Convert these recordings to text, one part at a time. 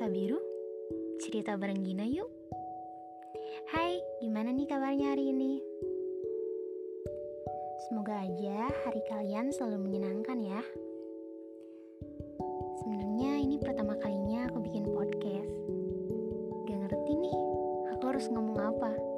Sabiru, cerita bareng Gina yuk. Hai, gimana nih kabarnya hari ini? Semoga aja hari kalian selalu menyenangkan ya. Sebenarnya ini pertama kalinya aku bikin podcast. Gak ngerti nih, aku harus ngomong apa.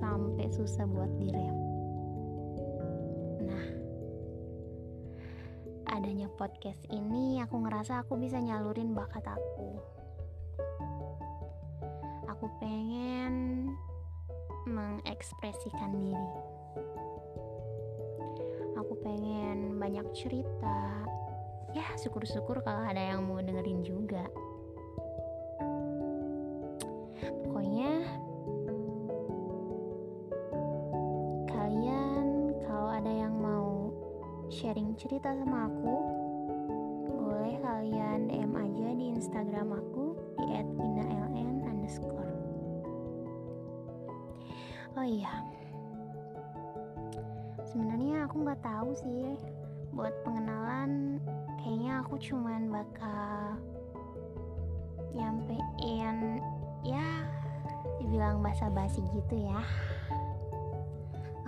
Sampai susah buat direm. Nah, adanya podcast ini aku ngerasa aku bisa nyalurin bakat aku. Aku pengen mengekspresikan diri. Aku pengen banyak cerita. Ya, syukur-syukur kalau ada yang mau dengerin juga. Cerita sama aku, boleh kalian DM aja di Instagram aku di @ginaln underscore. Oh iya, sebenarnya aku nggak tahu sih buat pengenalan. Kayaknya aku cuman bakal nyampein ya dibilang basa-basi gitu ya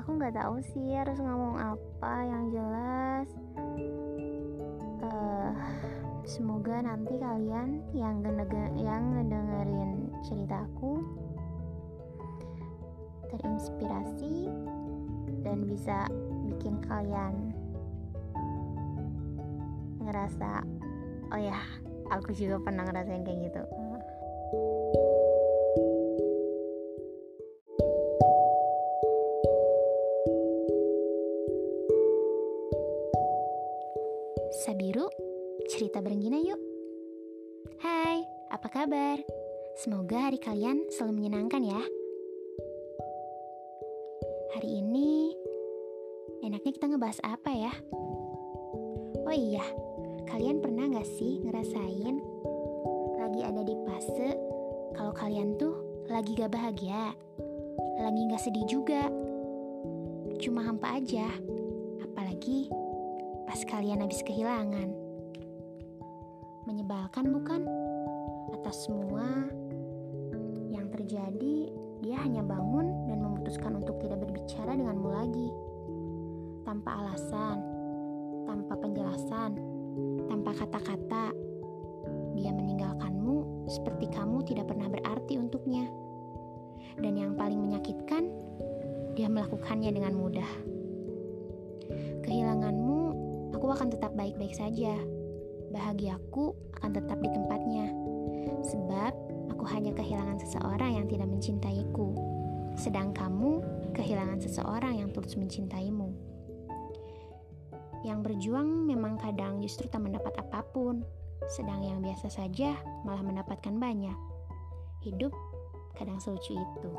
aku nggak tahu sih harus ngomong apa yang jelas semoga nanti kalian yang yang ngedengerin ceritaku terinspirasi dan bisa bikin kalian ngerasa oh ya aku juga pernah ngerasain kayak gitu. Sabiru, cerita bareng Gina yuk. Hai, apa kabar? Semoga hari kalian selalu menyenangkan ya. Hari ini enaknya kita ngebahas apa ya? Oh iya, kalian pernah gak sih ngerasain lagi ada di fase kalau kalian tuh lagi gak bahagia, lagi gak sedih juga, cuma hampa aja, apalagi pas kalian habis kehilangan. Menyebalkan bukan? Atas semua yang terjadi, dia hanya bangun dan memutuskan untuk tidak berbicara denganmu lagi. Tanpa alasan, tanpa penjelasan, tanpa kata-kata. Dia meninggalkanmu seperti kamu tidak pernah berarti untuknya. Dan yang paling menyakitkan, dia melakukannya dengan mudah. Kehilanganmu aku akan tetap baik-baik saja. Bahagiaku akan tetap di tempatnya. Sebab aku hanya kehilangan seseorang yang tidak mencintaiku. Sedang kamu kehilangan seseorang yang tulus mencintaimu. Yang berjuang memang kadang justru tak mendapat apa pun, sedang yang biasa saja malah mendapatkan banyak. Hidup kadang selucu itu.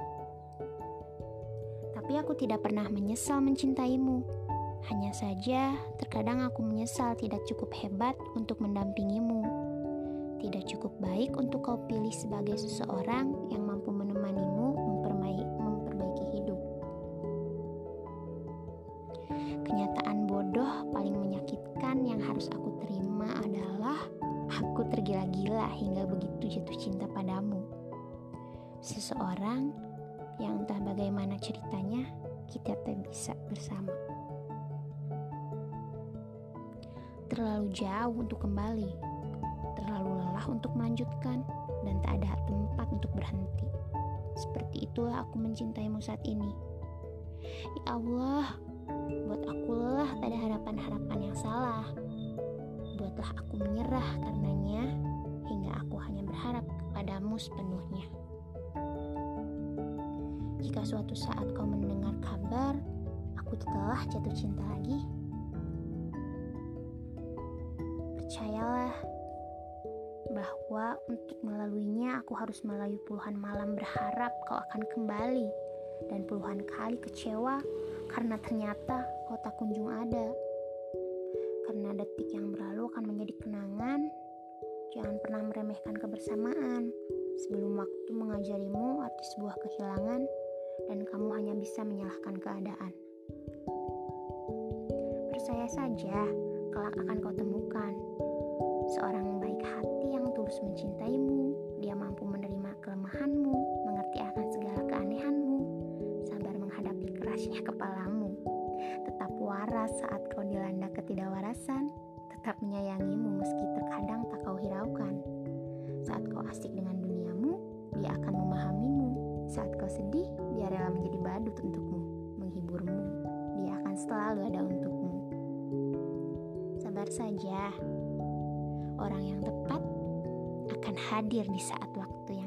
Tapi aku tidak pernah menyesal mencintaimu. Hanya saja, terkadang aku menyesal tidak cukup hebat untuk mendampingimu. Tidak cukup baik untuk kau pilih sebagai seseorang yang mampu menemanimu memperbaiki, hidup. Kenyataan bodoh paling menyakitkan yang harus aku terima adalah aku tergila-gila hingga begitu jatuh cinta padamu. Seseorang yang entah bagaimana ceritanya, kita tak bisa bersama. Terlalu jauh untuk kembali, terlalu lelah untuk melanjutkan, dan tak ada tempat untuk berhenti. Seperti itulah aku mencintaimu saat ini. Ya Allah, buat aku lelah tak ada harapan-harapan yang salah. Buatlah aku menyerah karenanya, hingga aku hanya berharap kepadamu sepenuhnya. Jika suatu saat kau mendengar kabar aku telah jatuh cinta lagi, percayalah bahwa untuk melaluinya aku harus melalui puluhan malam berharap kau akan kembali dan puluhan kali kecewa karena ternyata kau tak kunjung ada. Karena detik yang berlalu akan menjadi kenangan, jangan pernah meremehkan kebersamaan sebelum waktu mengajarimu arti sebuah kehilangan dan kamu hanya bisa menyalahkan keadaan. Percaya saja, kelak akan kau temukan seorang baik hati yang tulus mencintaimu. Dia mampu menerima kelemahanmu, mengerti akan segala keanehanmu, sabar menghadapi kerasnya kepalamu, tetap waras saat kau dilanda ketidakwarasan, tetap menyayangimu meski terkadang tak kau hiraukan. Saat kau asik dengan duniamu, dia akan memahamimu. Saat kau sedih, dia rela menjadi badut untukmu, menghiburmu. Dia akan selalu ada untukmu. Sabar saja, orang yang tepat akan hadir di saat waktu